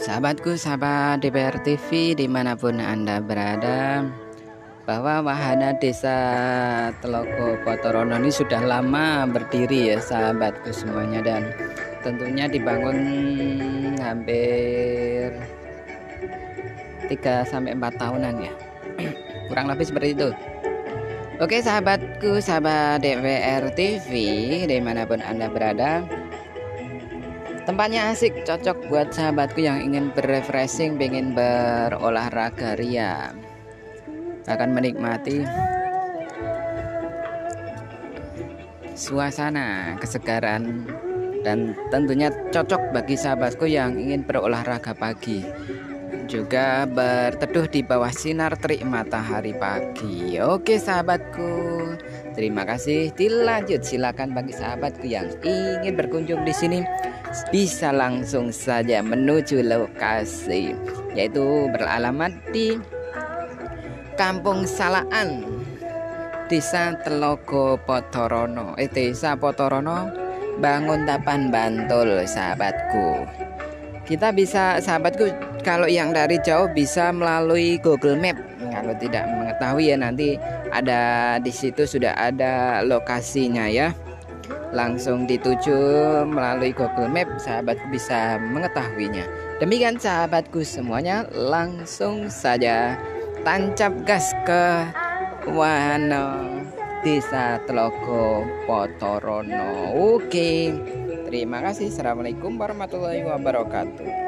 Sahabatku, sahabat DPR TV di mana pun Anda berada Bahwa wahana desa Teloko Potorono ini sudah lama berdiri ya sahabatku semuanya. Dan tentunya dibangun hampir 3-4 tahunan ya. Kurang lebih seperti itu. Oke sahabatku, sahabat DPR TV di mana pun Anda berada Tempatnya asik, cocok buat sahabatku yang ingin berrefreshing, ingin berolahraga ria. Akan menikmati suasana kesegaran dan tentunya cocok bagi sahabatku yang ingin berolahraga pagi juga berteduh di bawah sinar terik matahari pagi. Oke sahabatku, terima kasih. Dilanjut silakan bagi sahabatku yang ingin berkunjung di sini bisa langsung saja menuju lokasi yaitu beralamat di Kampung Salaan Desa Telogo Potorono eh Desa Potorono Bangun Tapan Bantul sahabatku kita bisa sahabatku kalau yang dari jauh bisa melalui Google Map. Kalau tidak mengetahui ya nanti ada di situ sudah ada lokasinya ya. Langsung dituju melalui Google Map sahabatku bisa mengetahuinya. Demikian sahabatku semuanya langsung saja tancap gas ke wahana desa Telogo Potorono. Oke terima kasih. Assalamualaikum warahmatullahi wabarakatuh